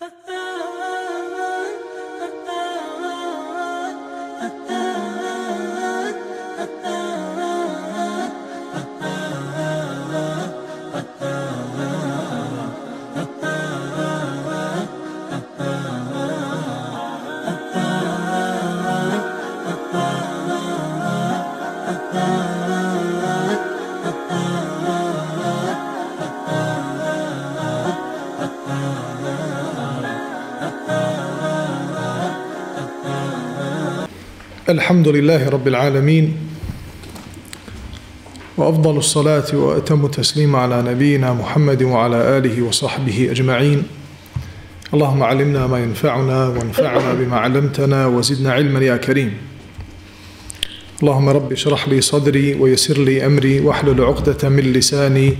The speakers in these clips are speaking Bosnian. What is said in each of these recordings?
Uh-huh. الحمد لله رب العالمين وأفضل الصلاة وأتم التسليم على نبينا محمد وعلى آله وصحبه أجمعين. اللهم علمنا ما ينفعنا وانفعنا بما علمتنا وزدنا علما يا كريم. اللهم رب اشرح لي صدري ويسر لي أمري واحلل عقدة من لساني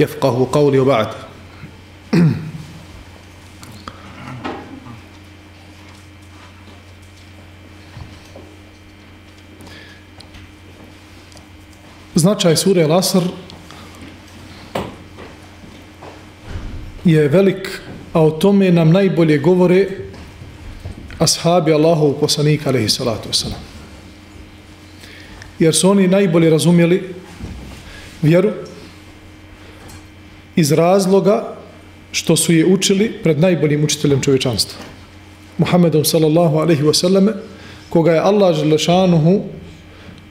يفقه قولي وبعد. Značaj sure Al-Asr je velik, a o tome nam najbolje govore ashabi Allahov poslanika, alaihi salatu wasalam. Jer su oni najbolje razumjeli vjeru iz razloga što su je učili pred najboljim učiteljem čovječanstva. Muhammedom sallallahu alaihi wasallam, koga je Allah želešanuhu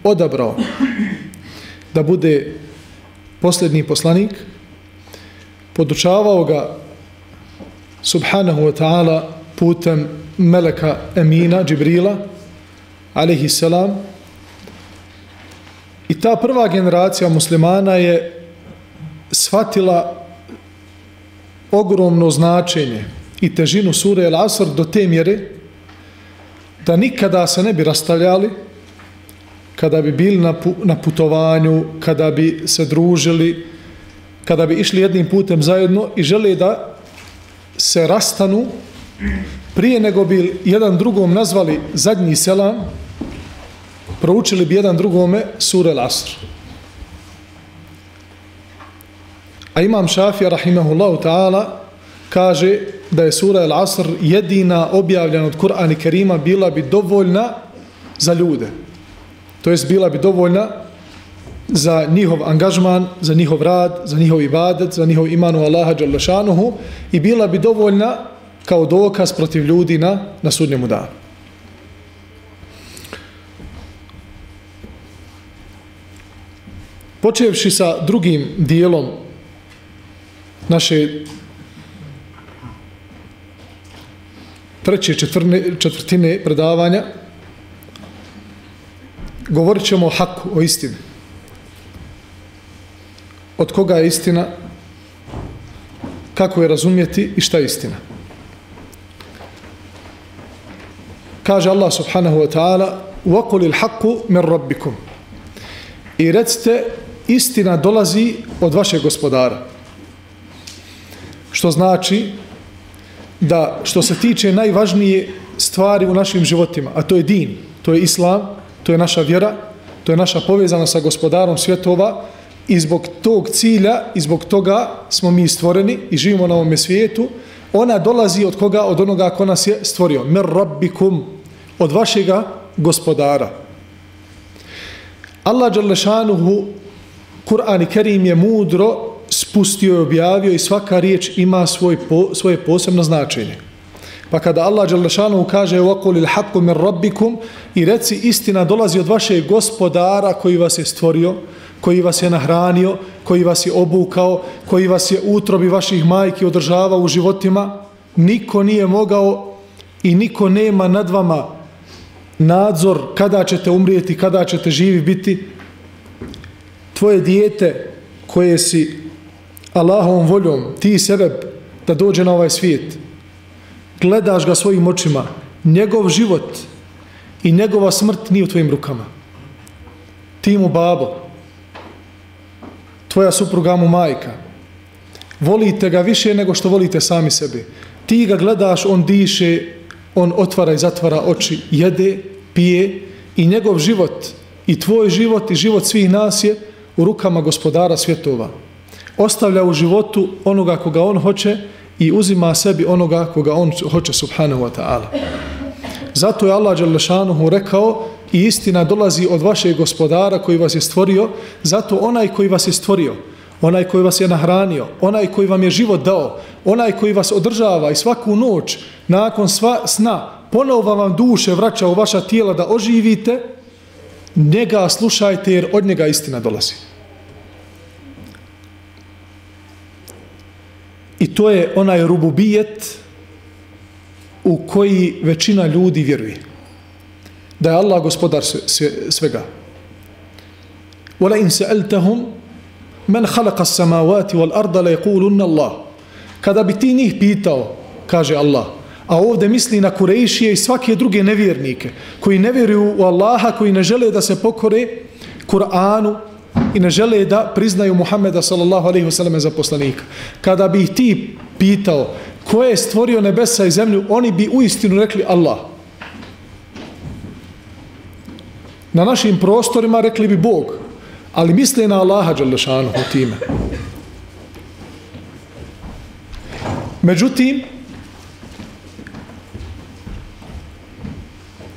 odabrao da bude posljednji poslanik, podučavao ga subhanahu wa ta'ala putem meleka Emina, Džibrila, alaihi salam, i ta prva generacija muslimana je shvatila ogromno značenje i težinu sure El Asr do te mjere da nikada se ne bi rastavljali kada bi bili na, na putovanju, kada bi se družili, kada bi išli jednim putem zajedno i žele da se rastanu prije nego bi jedan drugom nazvali zadnji selam, proučili bi jedan drugome sure Lasr. A imam Šafija, rahimahullahu ta'ala, kaže da je sura Al-Asr jedina objavljena od Kur'ana Kerima bila bi dovoljna za ljude to jest bila bi dovoljna za njihov angažman, za njihov rad, za njihov ibadet, za njihov imanu Allaha Đalešanuhu i bila bi dovoljna kao dokaz protiv ljudi na, na sudnjemu danu. Počevši sa drugim dijelom naše treće četvrne, četvrtine predavanja, govorit ćemo o haku, o istini. Od koga je istina, kako je razumjeti i šta je istina. Kaže Allah subhanahu wa ta'ala وَقُلِ الْحَقُّ مِنْ رَبِّكُمْ I recite, istina dolazi od vašeg gospodara. Što znači da što se tiče najvažnije stvari u našim životima, a to je din, to je islam, To je naša vjera, to je naša povezana sa gospodarom svjetova i zbog tog cilja i zbog toga smo mi stvoreni i živimo na ovome svijetu. Ona dolazi od koga? Od onoga ko nas je stvorio. Mer rabbikum, od vašega gospodara. Allah Đalešanuhu, Kur'an i Kerim je mudro spustio i objavio i svaka riječ ima svoj po, svoje posebno značenje. Pa kada Allah Đalešanu kaže وَقُلِ الْحَقُّ مِنْ رَبِّكُمْ i reci istina dolazi od vašeg gospodara koji vas je stvorio, koji vas je nahranio, koji vas je obukao, koji vas je utrobi vaših majki održavao u životima, niko nije mogao i niko nema nad vama nadzor kada ćete umrijeti, kada ćete živi biti. Tvoje dijete koje si Allahom voljom, ti sebe da dođe na ovaj svijet, gledaš ga svojim očima, njegov život i njegova smrt nije u tvojim rukama. Ti mu babo, tvoja supruga mu majka, volite ga više nego što volite sami sebi. Ti ga gledaš, on diše, on otvara i zatvara oči, jede, pije i njegov život i tvoj život i život svih nas je u rukama gospodara svjetova. Ostavlja u životu onoga koga on hoće i uzima sebi onoga koga on hoće subhanahu wa ta'ala. Zato je Allah Đalešanuhu rekao i istina dolazi od vašeg gospodara koji vas je stvorio, zato onaj koji vas je stvorio, onaj koji vas je nahranio, onaj koji vam je život dao, onaj koji vas održava i svaku noć nakon sva sna ponovo vam duše vraća u vaša tijela da oživite, njega slušajte jer od njega istina dolazi. I to je onaj rububijet u koji većina ljudi vjeruje. Da je Allah gospodar svega. Wala in sa'altahum man khalaqa as-samawati wal arda la yaquluna Allah. Kada bi ti njih pitao, kaže Allah, a ovde misli na Kurejšije i svake druge nevjernike, koji ne vjeruju u Allaha, koji ne žele da se pokore Kur'anu i ne žele da priznaju Muhammeda sallallahu alaihi wasallam za poslanika. Kada bi ti pitao ko je stvorio nebesa i zemlju, oni bi uistinu rekli Allah. Na našim prostorima rekli bi Bog, ali misle na Allaha Đalešanu u time. Međutim,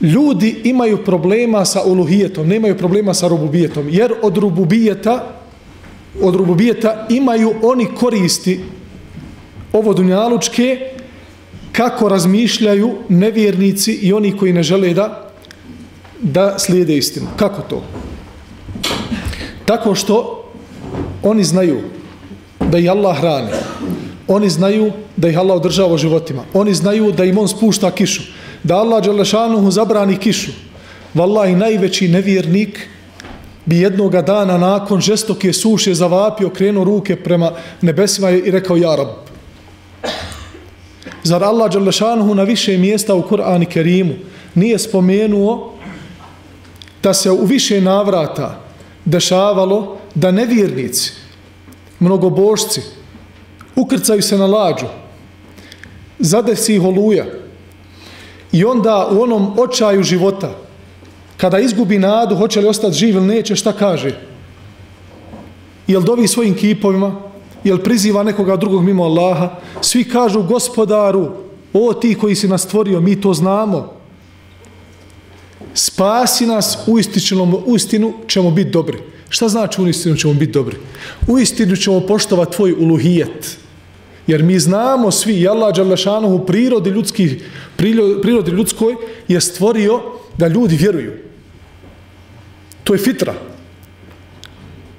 ljudi imaju problema sa uluhijetom, nemaju problema sa rububijetom, jer od rububijeta, od rububijeta imaju oni koristi ovo dunjalučke kako razmišljaju nevjernici i oni koji ne žele da da slijede istinu. Kako to? Tako što oni znaju da ih Allah hrani. Oni znaju da ih Allah održava životima. Oni znaju da im on spušta kišu da Allah Đalešanuhu zabrani kišu. Wallahi, najveći nevjernik bi jednoga dana nakon žestoke suše zavapio, krenuo ruke prema nebesima i rekao Ja Rab. Zar Allah Đalešanuhu na više mjesta u Kur'ani Kerimu nije spomenuo da se u više navrata dešavalo da nevjernici, mnogobožci, ukrcaju se na lađu, zadesi ih oluja, I onda u onom očaju života, kada izgubi nadu, hoće li ostati živ ili neće, šta kaže? Jel dovi svojim kipovima? Jel priziva nekoga drugog mimo Allaha? Svi kažu gospodaru, o ti koji si nas stvorio, mi to znamo. Spasi nas u istinu, u istinu ćemo biti dobri. Šta znači u istinu ćemo biti dobri? U istinu ćemo poštovati tvoj uluhijet. Jer mi znamo svi, i Allah Đalešanu u prirodi, ljudski, prirodi ljudskoj je stvorio da ljudi vjeruju. To je fitra.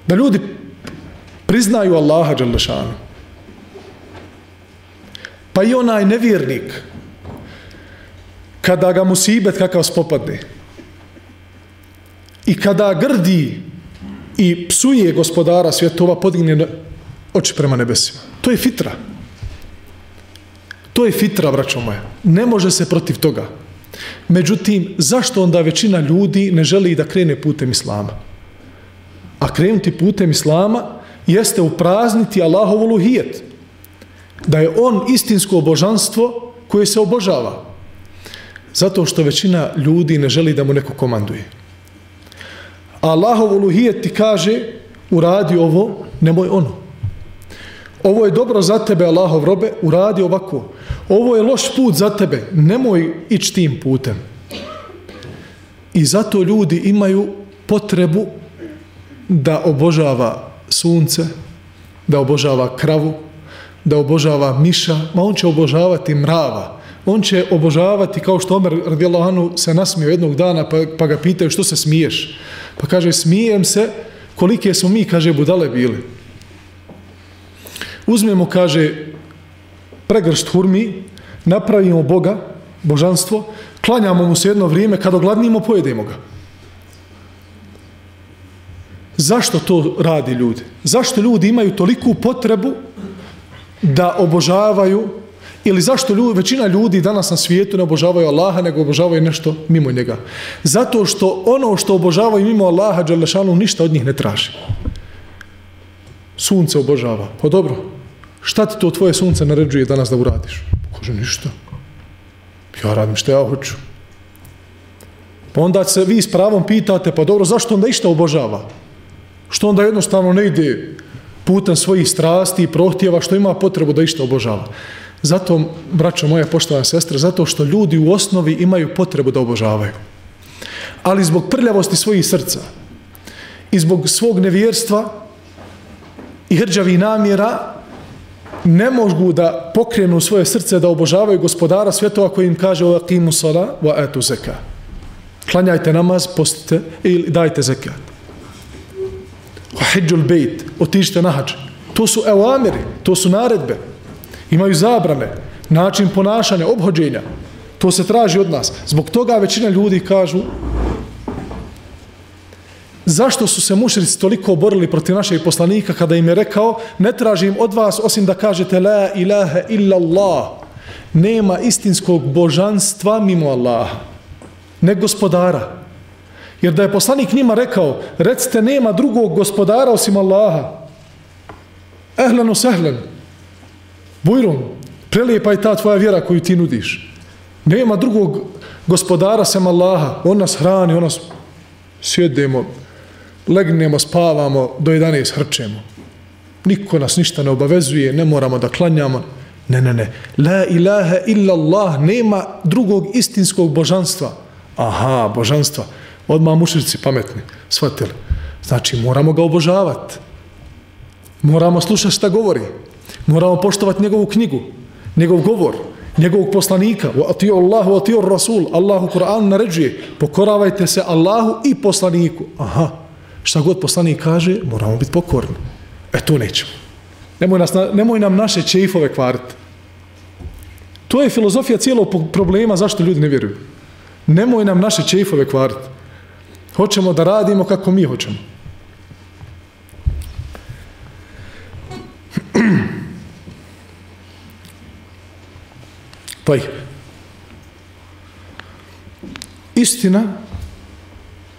Da ljudi priznaju Allaha Đalešanu. Pa i onaj nevjernik, kada ga musibet kakav spopadne, i kada grdi i psuje gospodara svjetova, podigne oči prema nebesima. To je fitra. To je fitra, braćo moja. Ne može se protiv toga. Međutim, zašto onda većina ljudi ne želi da krene putem Islama? A krenuti putem Islama jeste uprazniti Allahovu luhijet. Da je on istinsko božanstvo koje se obožava. Zato što većina ljudi ne želi da mu neko komanduje. Allahovu luhijet ti kaže uradi ovo, nemoj ono. Ovo je dobro za tebe, Allahov robe, uradi ovako. Ovo je loš put za tebe, nemoj ići tim putem. I zato ljudi imaju potrebu da obožava sunce, da obožava kravu, da obožava miša, ma on će obožavati mrava. On će obožavati, kao što Omer radijallahu anhu se nasmio jednog dana, pa, pa ga pitaju što se smiješ. Pa kaže, smijem se kolike smo mi, kaže, budale bili. Uzmemo, kaže, pregršt hurmi, napravimo Boga, božanstvo, klanjamo mu se jedno vrijeme, kad ogladnimo, pojedemo ga. Zašto to radi ljudi? Zašto ljudi imaju toliku potrebu da obožavaju ili zašto ljudi, većina ljudi danas na svijetu ne obožavaju Allaha, nego obožavaju nešto mimo njega? Zato što ono što obožavaju mimo Allaha, Đalešanu, ništa od njih ne traži. Sunce obožava. Pa dobro, šta ti to tvoje sunce naređuje danas da uradiš? Kaže, ništa. Ja radim što ja hoću. Pa onda se vi s pravom pitate, pa dobro, zašto onda išta obožava? Što onda jednostavno ne ide putem svojih strasti i prohtjeva, što ima potrebu da išta obožava? Zato, braćo moja poštovana sestra, zato što ljudi u osnovi imaju potrebu da obožavaju. Ali zbog prljavosti svojih srca i zbog svog nevjerstva i hrđavi namjera ne mogu da pokrenu svoje srce da obožavaju gospodara svjetova koji im kaže o akimu sala wa atu zeka. Klanjajte namaz, postite ili dajte zekat. O hijđul bejt, otište na hađ. To su evamiri, to su naredbe. Imaju zabrane, način ponašanja, obhođenja. To se traži od nas. Zbog toga većina ljudi kažu zašto su se mušrici toliko borili protiv našeg poslanika kada im je rekao ne tražim od vas osim da kažete la ilaha illa Allah nema istinskog božanstva mimo Allaha ne gospodara. Jer da je poslanik njima rekao recite nema drugog gospodara osim Allaha. Ehlenu sehlen. Bujrum prelijepa je ta tvoja vjera koju ti nudiš. Nema drugog gospodara sem Allaha. On nas hrani on nas sjedemo legnemo, spavamo, do 11 hrčemo. Niko nas ništa ne obavezuje, ne moramo da klanjamo. Ne, ne, ne. La ilaha illa Allah, nema drugog istinskog božanstva. Aha, božanstva. Odmah mušici pametni, shvatili. Znači, moramo ga obožavati. Moramo slušati šta govori. Moramo poštovati njegovu knjigu, njegov govor, njegovog poslanika. Wa atio Allahu, wa atio Rasul. Allahu Kur'an naređuje. Pokoravajte se Allahu i poslaniku. Aha, šta god poslanik kaže, moramo biti pokorni. E to nećemo. Nemoj, nas, nemoj nam naše čeifove kvariti. To je filozofija cijelog problema zašto ljudi ne vjeruju. Nemoj nam naše čeifove kvariti. Hoćemo da radimo kako mi hoćemo. Pa Istina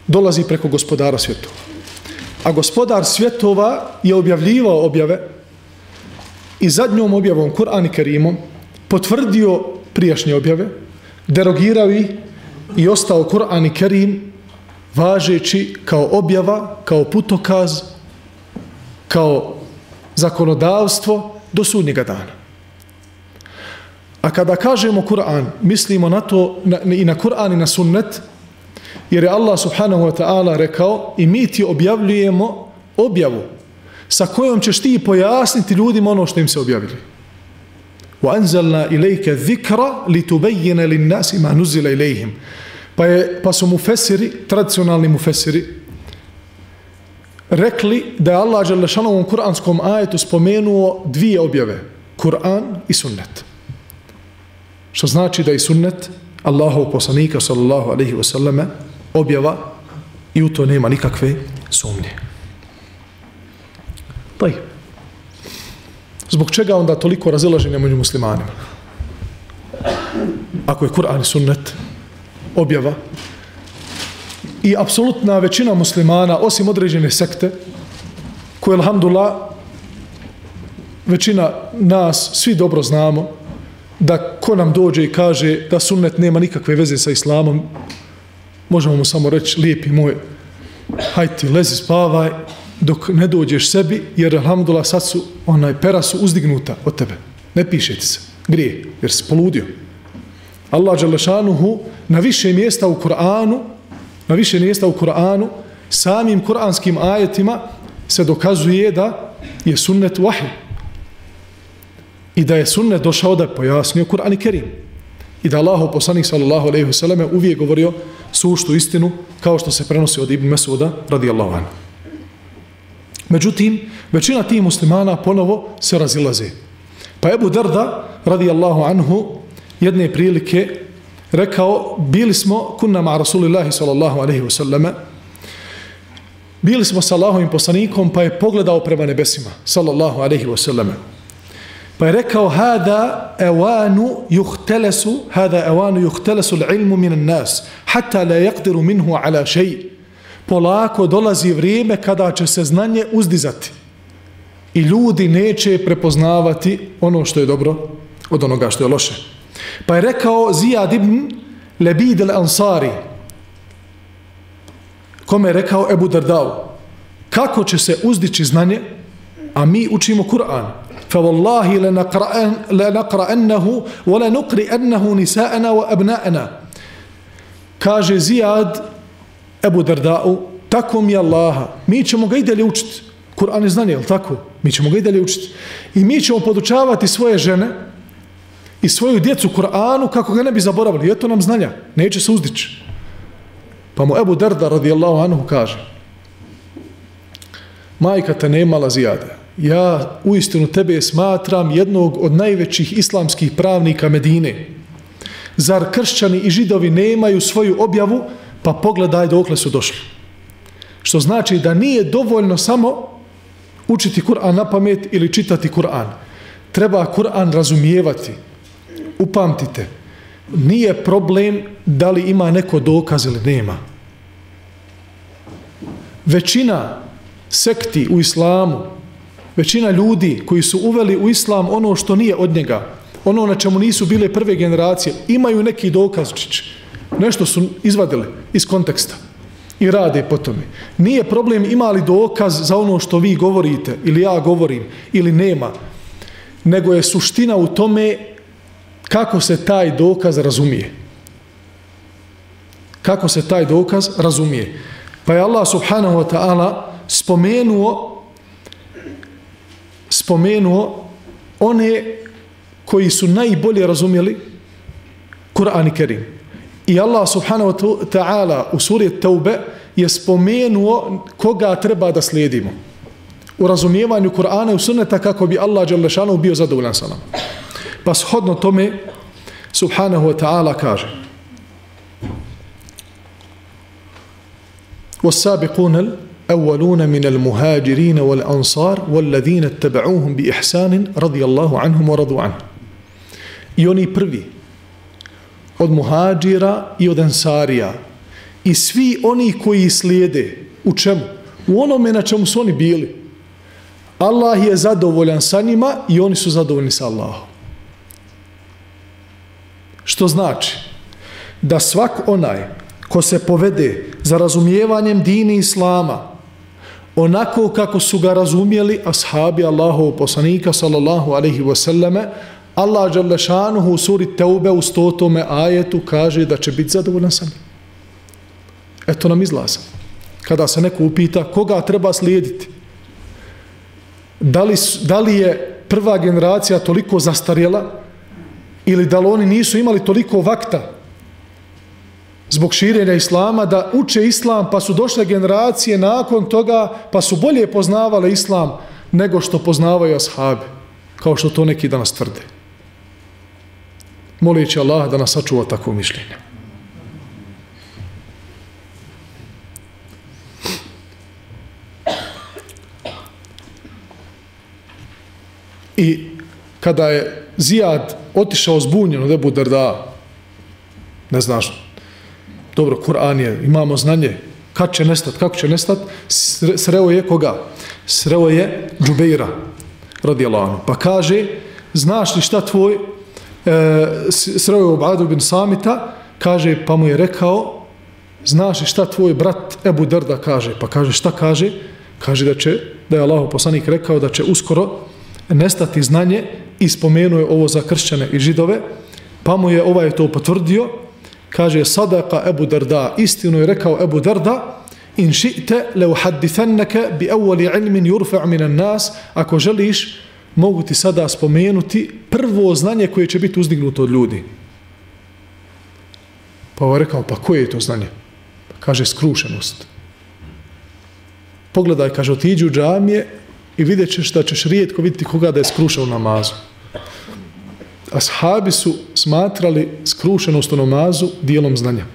dolazi preko gospodara svjetova a gospodar svjetova je objavljivao objave i zadnjom objavom Kur'an i Kerimom potvrdio prijašnje objave, derogirao ih i ostao Kur'an i Kerim važeći kao objava, kao putokaz, kao zakonodavstvo do sudnjega dana. A kada kažemo Kur'an, mislimo na to na, i na Kur'an i na sunnet, Jer je Allah subhanahu wa ta'ala rekao i mi ti objavljujemo objavu sa kojom ćeš ti pojasniti ljudima ono što im se objavili. وَأَنْزَلْنَا إِلَيْكَ ذِكْرَ لِتُبَيِّنَ لِلنَّاسِ مَا نُزِلَ إِلَيْهِمْ pa, je, pa su mufesiri, tradicionalni mufesiri, rekli da je Allah Đalešanovom kuranskom ajetu spomenuo dvije objave, Kur'an i sunnet. Što znači da i sunnet Allahov poslanika sallallahu alaihi wa sallame objava i u to nema nikakve sumnje. Pa Zbog čega onda toliko razilaženja među muslimanima? Ako je Kur'an i sunnet objava i apsolutna većina muslimana, osim određene sekte, koje, alhamdulillah, većina nas, svi dobro znamo, da ko nam dođe i kaže da sunnet nema nikakve veze sa islamom, možemo mu samo reći, lijepi moj, hajti, lezi, spavaj, dok ne dođeš sebi, jer, alhamdulillah, sad su, onaj, pera su uzdignuta od tebe. Ne piše ti se. Grije, jer si poludio. Allah Đalešanuhu na više mjesta u Kur'anu, na više mjesta u Kur'anu, samim kur'anskim ajetima se dokazuje da je sunnet vahij. I da je sunnet došao da je pojasnio Kur'an i Kerim. I da Allah, poslanik sallallahu alejhi ve selleme uvijek govorio suštu istinu, kao što se prenosi od Ibn Mesuda, radijallahu anhu. Međutim, većina tih muslimana ponovo se razilaze. Pa Ebu Derda radijallahu anhu, jedne prilike rekao, bili smo kunna ma Rasulillahi sallallahu alaihi wasallam, bili smo sa Allahovim poslanikom, pa je pogledao prema nebesima, sallallahu alaihi wasallam. Pa je rekao, hada evanu juhtelesu, hada evanu juhtelesu l'ilmu minan nas, hatta la yakdiru minhu ala šeji. Polako dolazi vrijeme kada će se znanje uzdizati. I ljudi neće prepoznavati ono što je dobro od onoga što je loše. Pa je rekao Zijad ibn Lebid al-Ansari, kome je rekao Ebu Dardau, kako će se uzdići znanje, a mi učimo Kur'an fa wallahi la naqra'annahu wa la nuqri'annahu nisa'ana wa abna'ana kaže Zijad Ebu Darda'u tako mi Allaha mi ćemo ga i dalje učiti Kur'an je znanje, je tako? Mi ćemo ga i dalje učiti. I mi ćemo podučavati svoje žene i svoju djecu Kur'anu kako ga ne bi zaboravili. Eto nam znanja. Neće se uzdići. Pa mu Ebu Derda radijallahu anhu kaže Majka te ne imala zijade. Ja u istinu tebe smatram jednog od najvećih islamskih pravnika Medine. Zar kršćani i židovi nemaju svoju objavu, pa pogledaj dokle su došli. Što znači da nije dovoljno samo učiti Kur'an na pamet ili čitati Kur'an. Treba Kur'an razumijevati. Upamtite. Nije problem da li ima neko dokaz ili nema. Većina sekti u islamu, većina ljudi koji su uveli u islam ono što nije od njega, ono na čemu nisu bile prve generacije, imaju neki dokazčić. nešto su izvadili iz konteksta i rade po tome. Nije problem ima li dokaz za ono što vi govorite ili ja govorim ili nema, nego je suština u tome kako se taj dokaz razumije. Kako se taj dokaz razumije. Pa je Allah subhanahu wa ta'ala spomenuo spomenuo one koji su najbolje razumjeli Kur'an i Kerim. I Allah subhanahu wa ta'ala u suri Taube je spomenuo koga treba da slijedimo. U razumijevanju Kur'ana i sunneta kako bi Allah Đalešanu bio zadovoljan sa nama. Pa shodno tome subhanahu wa ta'ala kaže والسابقون الأولون من المهاجرين والأنصار والذين اتبعوهم بإحسان رضي الله عنهم ورضوا عنه I oni prvi od muhađira i od ensarija i svi oni koji slijede u čemu? U onome na čemu su oni bili. Allah je zadovoljan sa njima i oni su zadovoljni sa Allahom. Što znači? Da svak onaj ko se povede za razumijevanjem dini Islama onako kako su ga razumjeli ashabi Allahov poslanika sallallahu alaihi wasallame Allah Đalešanuhu u suri Teube u stotome ajetu kaže da će biti zadovoljan sam. Eto nam izlaza. Kada se neko upita koga treba slijediti, da li, da li je prva generacija toliko zastarjela ili da li oni nisu imali toliko vakta zbog širenja islama da uče islam pa su došle generacije nakon toga pa su bolje poznavale islam nego što poznavaju ashabi kao što to neki danas tvrde molići Allah da nas sačuva takvo mišljenje. I kada je Zijad otišao zbunjen od Ebu Darda, ne znaš, dobro, Kur'an je, imamo znanje, kad će nestat, kako će nestat, sreo je koga? Sreo je Džubeira, radijalanu. Pa kaže, znaš li šta tvoj e, sreo Ubadu bin Samita, kaže, pa mu je rekao, znaš li šta tvoj brat Ebu Drda kaže? Pa kaže, šta kaže? Kaže da će, da je Allah poslanik rekao da će uskoro nestati znanje i spomenuje ovo za kršćane i židove, pa mu je ovaj to potvrdio, kaže, sadaka Ebu Darda, istinu je rekao Ebu Darda, in ši'te le uhaddithannaka bi evoli ilmin yurfa' minan nas, ako želiš, mogu ti sada spomenuti prvo znanje koje će biti uzdignuto od ljudi. Pa ovo rekao, pa koje je to znanje? Kaže, skrušenost. Pogledaj, kaže, otiđi u džamije i vidjet ćeš da ćeš rijetko vidjeti koga da je skrušao namazu. Ashabi su smatrali skrušenost u namazu dijelom znanja.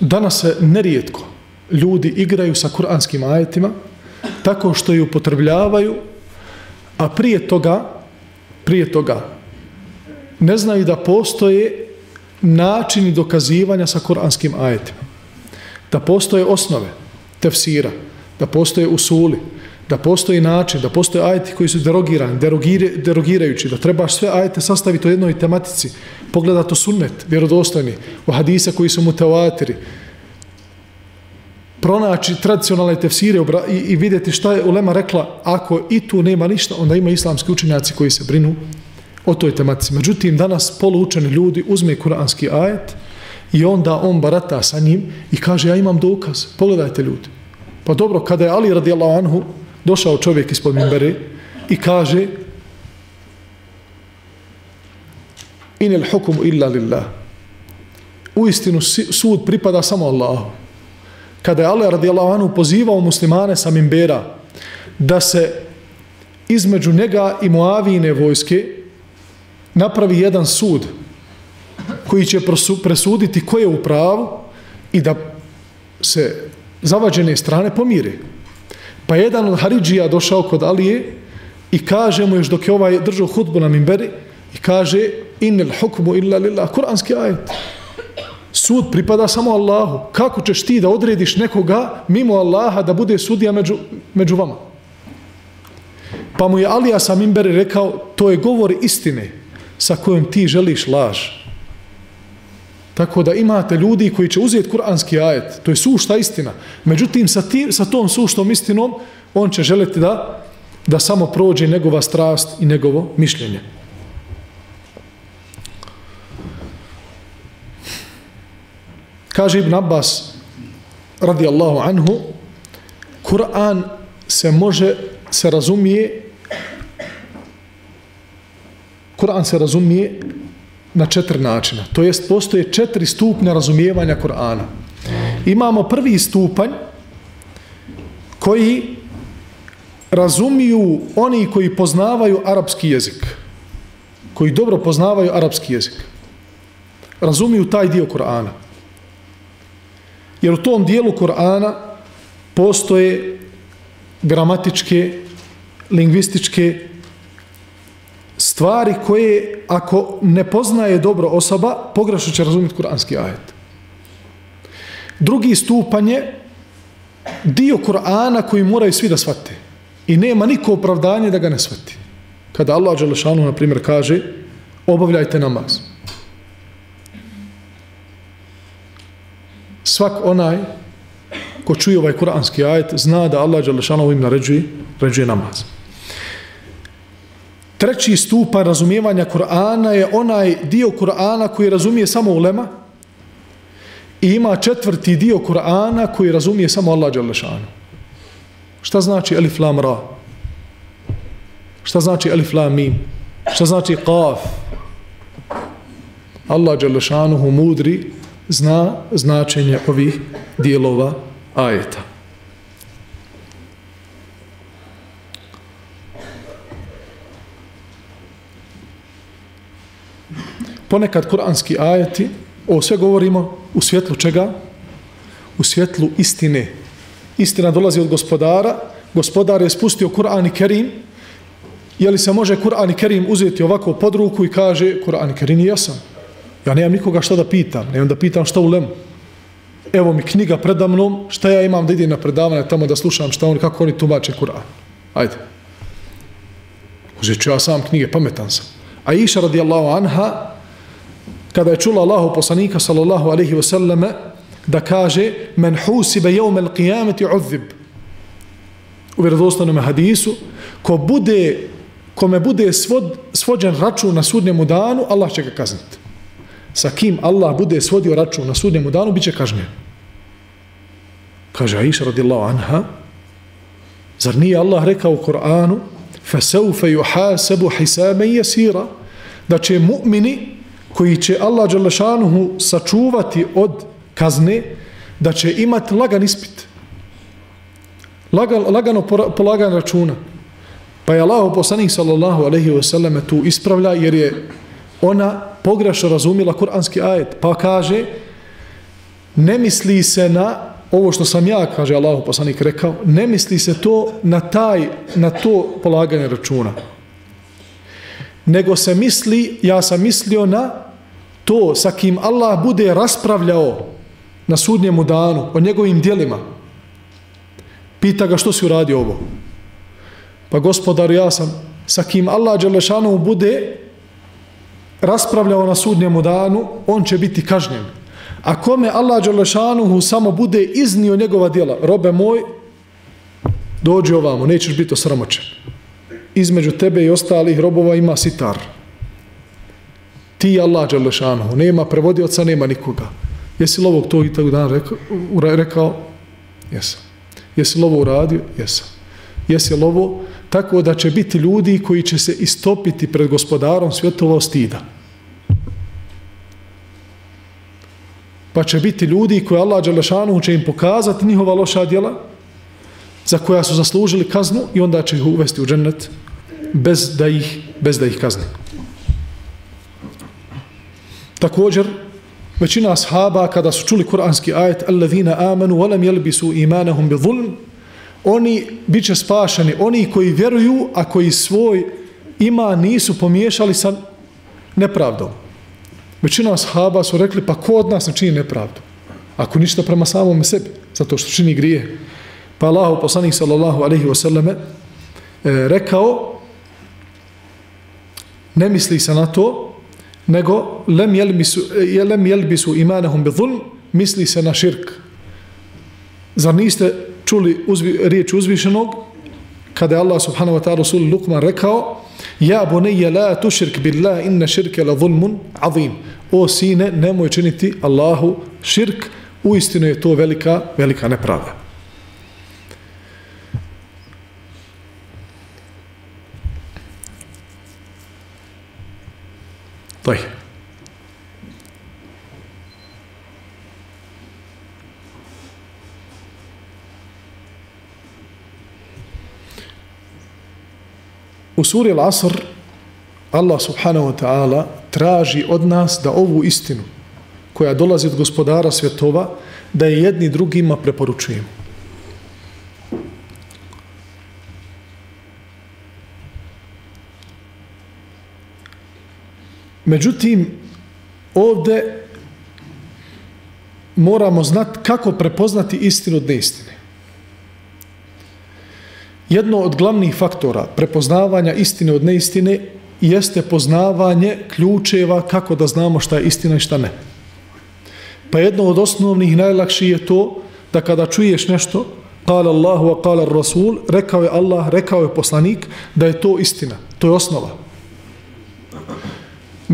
Danas se nerijetko ljudi igraju sa kuranskim ajetima tako što ju upotrebljavaju, a prije toga, prije toga, ne znaju da postoje načini dokazivanja sa kuranskim ajetima. Da postoje osnove tefsira, da postoje usuli, da postoji način, da postoje ajeti koji su derogirani, derogire, derogirajući, da trebaš sve ajete sastaviti u jednoj tematici, pogledati u sunnet, vjerodostojni, u hadisa koji su mutavatiri, pronaći tradicionalne tefsire i, i vidjeti šta je Ulema rekla, ako i tu nema ništa, onda ima islamski učenjaci koji se brinu o toj tematici. Međutim, danas polučeni ljudi uzme kuranski ajet i onda on barata sa njim i kaže, ja imam dokaz, pogledajte ljudi. Pa dobro, kada je Ali radijallahu anhu došao čovjek ispod Mimbere i kaže inel hukumu illa lillah u istinu sud pripada samo Allahu kada je Ali radijallahu anhu pozivao muslimane sa Mimbera da se između njega i Moavine vojske napravi jedan sud koji će presuditi ko je u pravu i da se zavađene strane pomire. Pa jedan od Haridžija došao kod Alije i kaže mu još dok je ovaj držao hudbu na Mimberi i kaže innel hukmu illa lillah, kuranski ajet. Sud pripada samo Allahu. Kako ćeš ti da odrediš nekoga mimo Allaha da bude sudija među, među vama? Pa mu je Alija sa Mimberi rekao, to je govor istine sa kojom ti želiš laž. Tako da imate ljudi koji će uzeti kuranski ajet, to je sušta istina. Međutim, sa, tim, sa tom suštom istinom, on će želiti da, da samo prođe njegova strast i njegovo mišljenje. Kaže Ibn Abbas, radi Allahu anhu, Kur'an se može, se razumije, Kur'an se razumije na četiri načina. To jest, postoje četiri stupnja razumijevanja Kur'ana. Imamo prvi stupanj koji razumiju oni koji poznavaju arapski jezik. Koji dobro poznavaju arapski jezik. Razumiju taj dio Kur'ana. Jer u tom dijelu Kur'ana postoje gramatičke, lingvističke stvari koje ako ne poznaje dobro osoba, pogrešno će razumjeti kuranski ajet. Drugi stupanj je dio Kur'ana koji moraju svi da shvate. I nema niko opravdanje da ga ne shvati. Kada Allah Đelešanu, na primjer, kaže obavljajte namaz. Svak onaj ko čuje ovaj kuranski ajet zna da Allah Đelešanu im naređuje, naređuje namaz. Treći stupa razumijevanja Kur'ana je onaj dio Kur'ana koji razumije samo ulema i ima četvrti dio Kur'ana koji razumije samo Allah Đalešanu. Šta znači Elif Lam Ra? Šta znači Elif Lam Mim? Šta znači Qaf? Allah Đalešanu mudri zna značenje ovih dijelova ajeta. Ponekad kuranski ajeti, o sve govorimo u svjetlu čega? U svjetlu istine. Istina dolazi od gospodara, gospodar je spustio Kur'an i Kerim, je li se može Kur'an i Kerim uzeti ovako pod ruku i kaže Kur'an i Kerim je jasan. Ja nemam nikoga šta da pitam, nemam da pitam šta u lemu. Evo mi knjiga predamnom, šta ja imam da idem na predavanje tamo da slušam šta oni, kako oni tumače Kur'an. Ajde. Uzet ću ja sam knjige, pametan sam. A iša radijallahu anha, kada je čula Allahu poslanika sallallahu alaihi wasallam da kaže men husibe jevme al qiyameti uzzib u vjerozostanom hadisu ko bude kome bude svod, svođen račun na sudnjemu danu Allah će ga kazniti sa kim Allah bude svodio račun na sudnjemu danu bit će kažnjen. Kaže Aisha radijallahu anha zar nije Allah rekao u Koranu فَسَوْفَ يُحَاسَبُ hisaben يَسِيرًا da će mu'mini koji će Allah Đalešanuhu sačuvati od kazne, da će imati lagan ispit. Lagan, lagano polagan računa. Pa je Allah poslanik sallallahu alaihi ve sallam tu ispravlja jer je ona pogrešno razumila kuranski ajet. Pa kaže, ne misli se na ovo što sam ja, kaže Allah poslanik rekao, ne misli se to na taj, na to polaganje računa. Nego se misli, ja sam mislio na to sa kim Allah bude raspravljao na sudnjemu danu o njegovim dijelima pita ga što si uradio ovo Pa gospodar, ja sam sa kim Allah Đelešanovu bude raspravljao na sudnjemu danu, on će biti kažnjen. A kome Allah Đelešanuhu samo bude iznio njegova djela, robe moj, dođi ovamo, nećeš biti osramoćen. Između tebe i ostalih robova ima sitar. Ti i Allah Đelešanu, nema prevodioca, nema nikoga. Jesi li ovog to i tog dan rekao? rekao? Jesam. Jesi li ovo uradio? Jesam. Jesi li ovo? Tako da će biti ljudi koji će se istopiti pred gospodarom svjetova stida. Pa će biti ljudi koji Allah Đelešanu će im pokazati njihova loša djela za koja su zaslužili kaznu i onda će ih uvesti u džennet bez da ih, bez da ih kazni. Također, većina ashaba kada su čuli kuranski ajet alladhina amanu wa lam yalbisu imanahum bi dhulm oni biće spašeni. Oni koji vjeruju a koji svoj ima nisu pomiješali sa nepravdom. Većina ashaba su rekli pa ko od nas ne čini nepravdu? Ako ništa prema samom sebi zato što čini grije. Pa Allah poslanik sallallahu alaihi wasallam e, rekao ne misli se na to nego lem jelbisu, e, lem jelbisu imanahum bi zulm, misli se na širk. Zar niste čuli uzvi, riječ uzvišenog kada je Allah subhanahu wa ta'ala rasul Lukman rekao Ja bunije la tushrik billah inna širke la zulmun azim. O sine, nemoj činiti Allahu širk, uistinu je to velika, velika nepravda. طيب U suri Al-Asr Allah subhanahu wa ta'ala traži od nas da ovu istinu koja dolazi od gospodara svjetova da je jedni drugima preporučujemo. Međutim, ovde moramo znati kako prepoznati istinu od neistine. Jedno od glavnih faktora prepoznavanja istine od neistine jeste poznavanje ključeva kako da znamo šta je istina i šta ne. Pa jedno od osnovnih i najlakših je to da kada čuješ nešto, kala Allahu a kala Rasul, rekao je Allah, rekao je poslanik, da je to istina. To je osnova.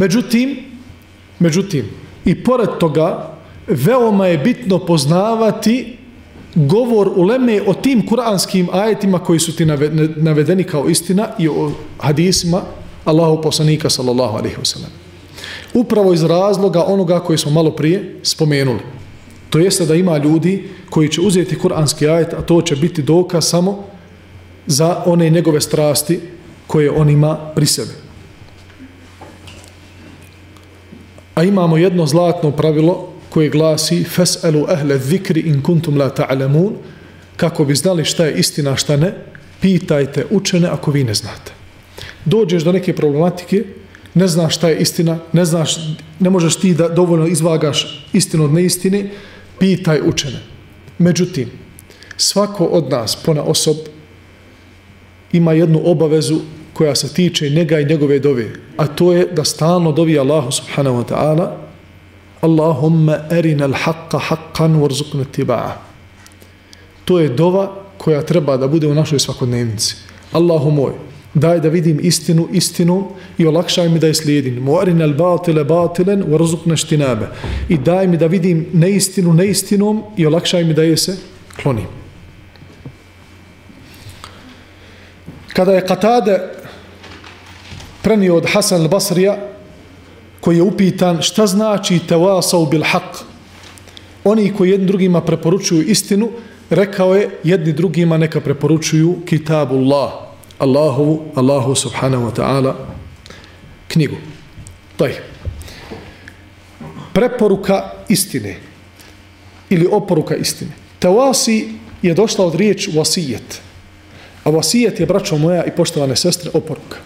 Međutim, međutim, i pored toga, veoma je bitno poznavati govor u Leme o tim kuranskim ajetima koji su ti navedeni kao istina i o hadisima Allahu poslanika sallallahu alaihi wasallam. Upravo iz razloga onoga koji smo malo prije spomenuli. To jeste da ima ljudi koji će uzeti kuranski ajet, a to će biti dokaz samo za one njegove strasti koje on ima pri sebi. A imamo jedno zlatno pravilo koje glasi Fes'elu ehle zikri in kuntum la ta'lamun kako bi znali šta je istina, šta ne, pitajte učene ako vi ne znate. Dođeš do neke problematike, ne znaš šta je istina, ne znaš, ne možeš ti da dovoljno izvagaš istinu od neistine, pitaj učene. Međutim, svako od nas, pona osob, ima jednu obavezu koja se tiče njega i njegove dove, a to je da stalno dovi Allahu subhanahu wa ta'ala Allahumma arina al-haqqa haqqan warzuqna ittiba'a. To je dova koja treba da bude u našoj svakodnevnici. Allahu moj, daj da vidim istinu istinu i olakšaj mi da je slijedim. Mu'arina arina al-batila batilan warzuqna ijtinaba. I daj mi da vidim neistinu neistinom i olakšaj mi da je se klonim. Kada je Katade prenio od Hasan al-Basrija koji je upitan šta znači tawasau bil haq oni koji jedni drugima preporučuju istinu rekao je jedni drugima neka preporučuju kitabullah Allahu, Allahu subhanahu wa ta'ala knjigu. Taj preporuka istine ili oporuka istine. Tawasi je došla od riječ wasijet a wasijet je braćo moja i poštovane sestre oporuka.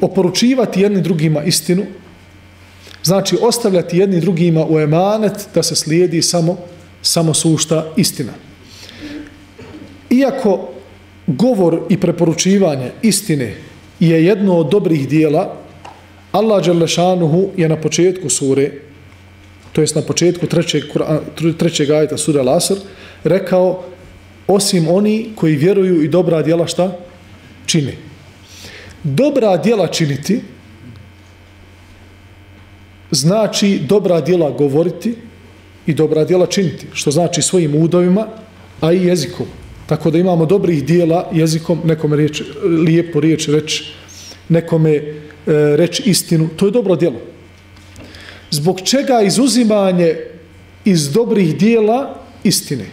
Oporučivati jedni drugima istinu, znači ostavljati jedni drugima u emanet da se slijedi samo, samo sušta istina. iako govor i preporučivanje istine je jedno od dobrih dijela, Allah Đelešanuhu je na početku sure, to jest na početku trećeg, trećeg ajta sura Lasr, rekao osim oni koji vjeruju i dobra djela šta? Čine. Dobra djela činiti znači dobra djela govoriti i dobra djela činiti, što znači svojim udovima, a i jezikom. Tako da imamo dobrih dijela jezikom, nekome riječ, lijepo riječ reći, nekome e, reći istinu, to je dobro djelo. Zbog čega izuzimanje iz dobrih dijela istine?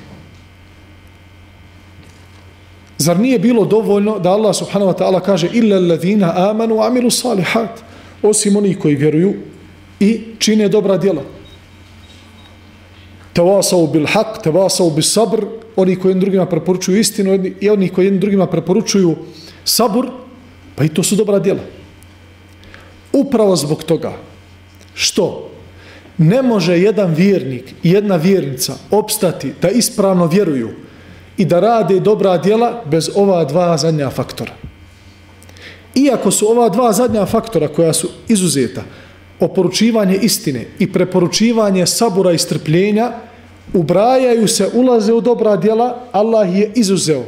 Zar nije bilo dovoljno da Allah subhanahu wa ta'ala kaže illa alladhina amanu amilu salihat osim onih koji vjeruju i čine dobra djela. Tawasau bil haq, tawasau bil sabr, oni koji drugima preporučuju istinu i oni koji drugima preporučuju sabur, pa i to su dobra djela. Upravo zbog toga što ne može jedan vjernik i jedna vjernica opstati da ispravno vjeruju i da rade dobra djela bez ova dva zadnja faktora. Iako su ova dva zadnja faktora koja su izuzeta, oporučivanje istine i preporučivanje sabura i strpljenja, ubrajaju se, ulaze u dobra djela, Allah je izuzeo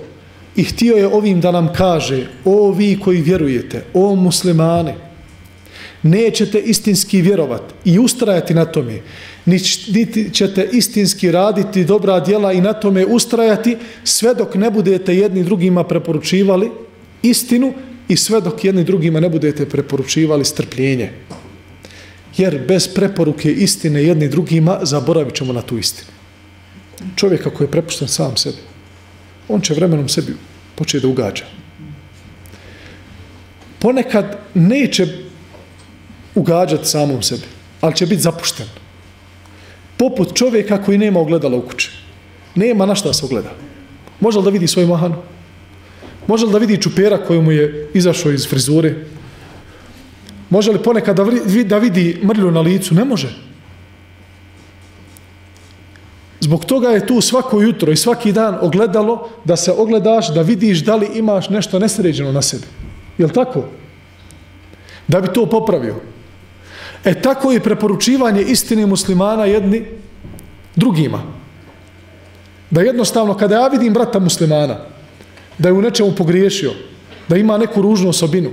i htio je ovim da nam kaže, o vi koji vjerujete, o muslimane, nećete istinski vjerovat i ustrajati na tome, niti ćete istinski raditi dobra djela i na tome ustrajati sve dok ne budete jedni drugima preporučivali istinu i sve dok jedni drugima ne budete preporučivali strpljenje. Jer bez preporuke istine jedni drugima zaboravit ćemo na tu istinu. Čovjek ako je prepušten sam sebi, on će vremenom sebi početi da ugađa. Ponekad neće ugađati samom sebi, ali će biti zapušten poput čovjeka koji nema ogledala u kući. Nema na šta se ogleda. Može li da vidi svoju mahanu? Može li da vidi čupera koji mu je izašao iz frizure? Može li ponekad da, da vidi mrlju na licu? Ne može. Zbog toga je tu svako jutro i svaki dan ogledalo da se ogledaš, da vidiš da li imaš nešto nesređeno na sebi. Je tako? Da bi to popravio. E tako je preporučivanje istine muslimana jedni drugima. Da jednostavno, kada ja vidim brata muslimana, da je u nečemu pogriješio, da ima neku ružnu osobinu,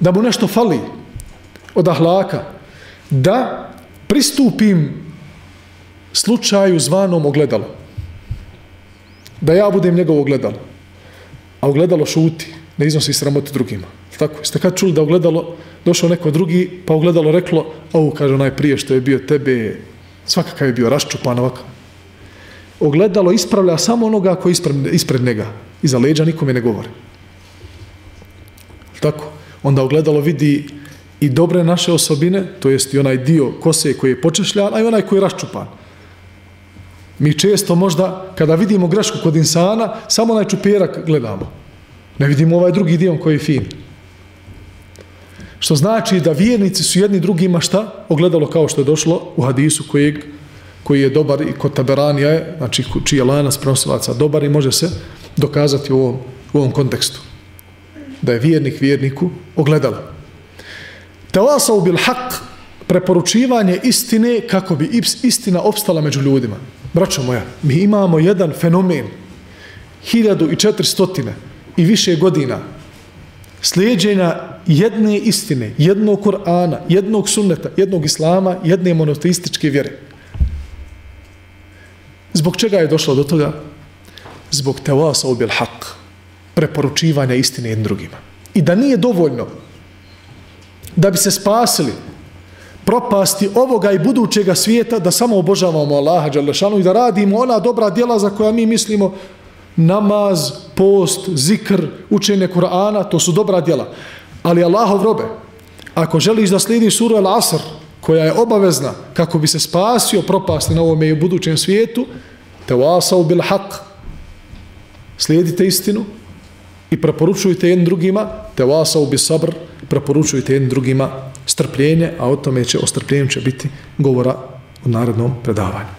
da mu nešto fali od ahlaka, da pristupim slučaju zvanom ogledalo. Da ja budem njegovo ogledalo. A ogledalo šuti, ne iznosi sramote drugima. Tako, jeste kad čuli da ogledalo došao neko drugi, pa ogledalo reklo, ovo kaže onaj prije što je bio tebe, svakakav je bio raščupan ovakav. Ogledalo ispravlja samo onoga koji ispred, ispred njega. Iza leđa nikome ne govori. Tako? Onda ogledalo vidi i dobre naše osobine, to jest i onaj dio kose koji je počešljan, a i onaj koji je raščupan. Mi često možda, kada vidimo grešku kod insana, samo onaj čuperak gledamo. Ne vidimo ovaj drugi dio koji je fin. Što znači da vjernici su jedni drugima šta? Ogledalo kao što je došlo u hadisu kojeg, koji je dobar i kod taberanija je, znači čiji je lanas prenosilaca dobar i može se dokazati u ovom, u ovom kontekstu. Da je vjernik vjerniku ogledalo. Telasau bil haq, preporučivanje istine kako bi istina opstala među ljudima. Braćo moja, mi imamo jedan fenomen, 1400 i više godina, slijedženja jedne istine, jednog Kur'ana, jednog sunneta, jednog Islama, jedne monoteističke vjere. Zbog čega je došlo do toga? Zbog tevasa ubil haq, preporučivanja istine jednim drugima. I da nije dovoljno da bi se spasili propasti ovoga i budućega svijeta da samo obožavamo Allaha Đalešanu i da radimo ona dobra djela za koja mi mislimo namaz, post, zikr, učenje Kur'ana, to su dobra djela. Ali Allahov robe, ako želiš da slijediš suru Al-Asr, koja je obavezna kako bi se spasio propasti na ovome i u budućem svijetu, te wasau bil haq, slijedite istinu i preporučujte jednim drugima, te wasau bil sabr, preporučujte jednim drugima strpljenje, a o tome će, o strpljenju će biti govora u narodnom predavanju.